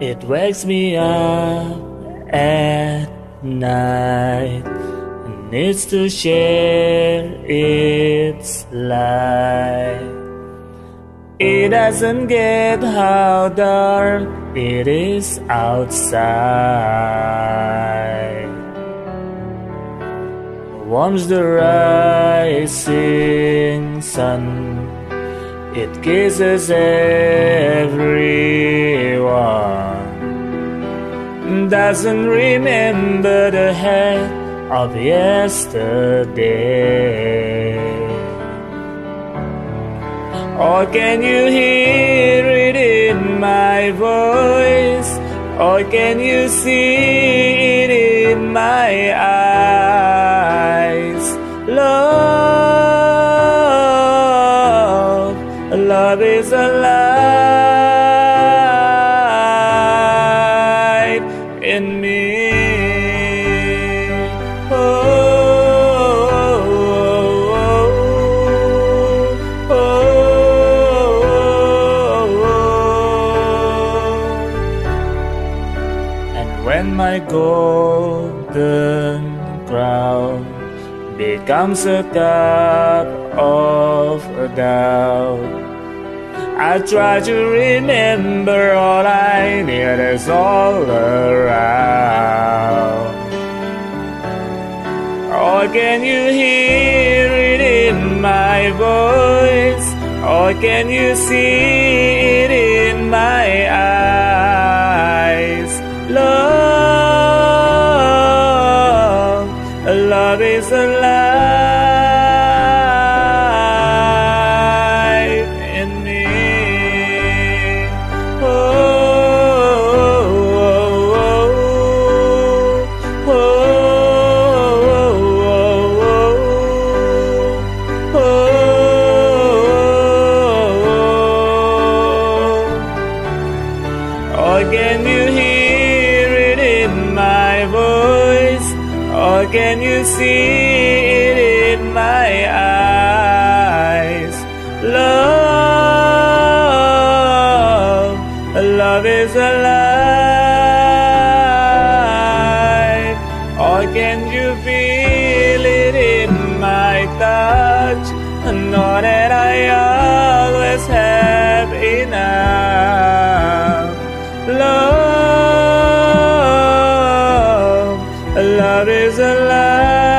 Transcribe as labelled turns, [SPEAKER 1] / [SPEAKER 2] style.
[SPEAKER 1] It wakes me up at night and needs to share its light. It doesn't get how dark it is outside. Warms the rising sun. It kisses everyone. Doesn't remember the head of yesterday. Or can you hear it in my voice? Or can you see it in my eyes? Love is alive in me. Oh oh oh, oh, oh, oh. And when my golden crown becomes a cup of doubt. I try to remember all I need is all around. Or can you hear it in my voice? Or can you see it in my eyes? Love, love is alive Or can you see it in my eyes? Love, love is alive. Or can you time.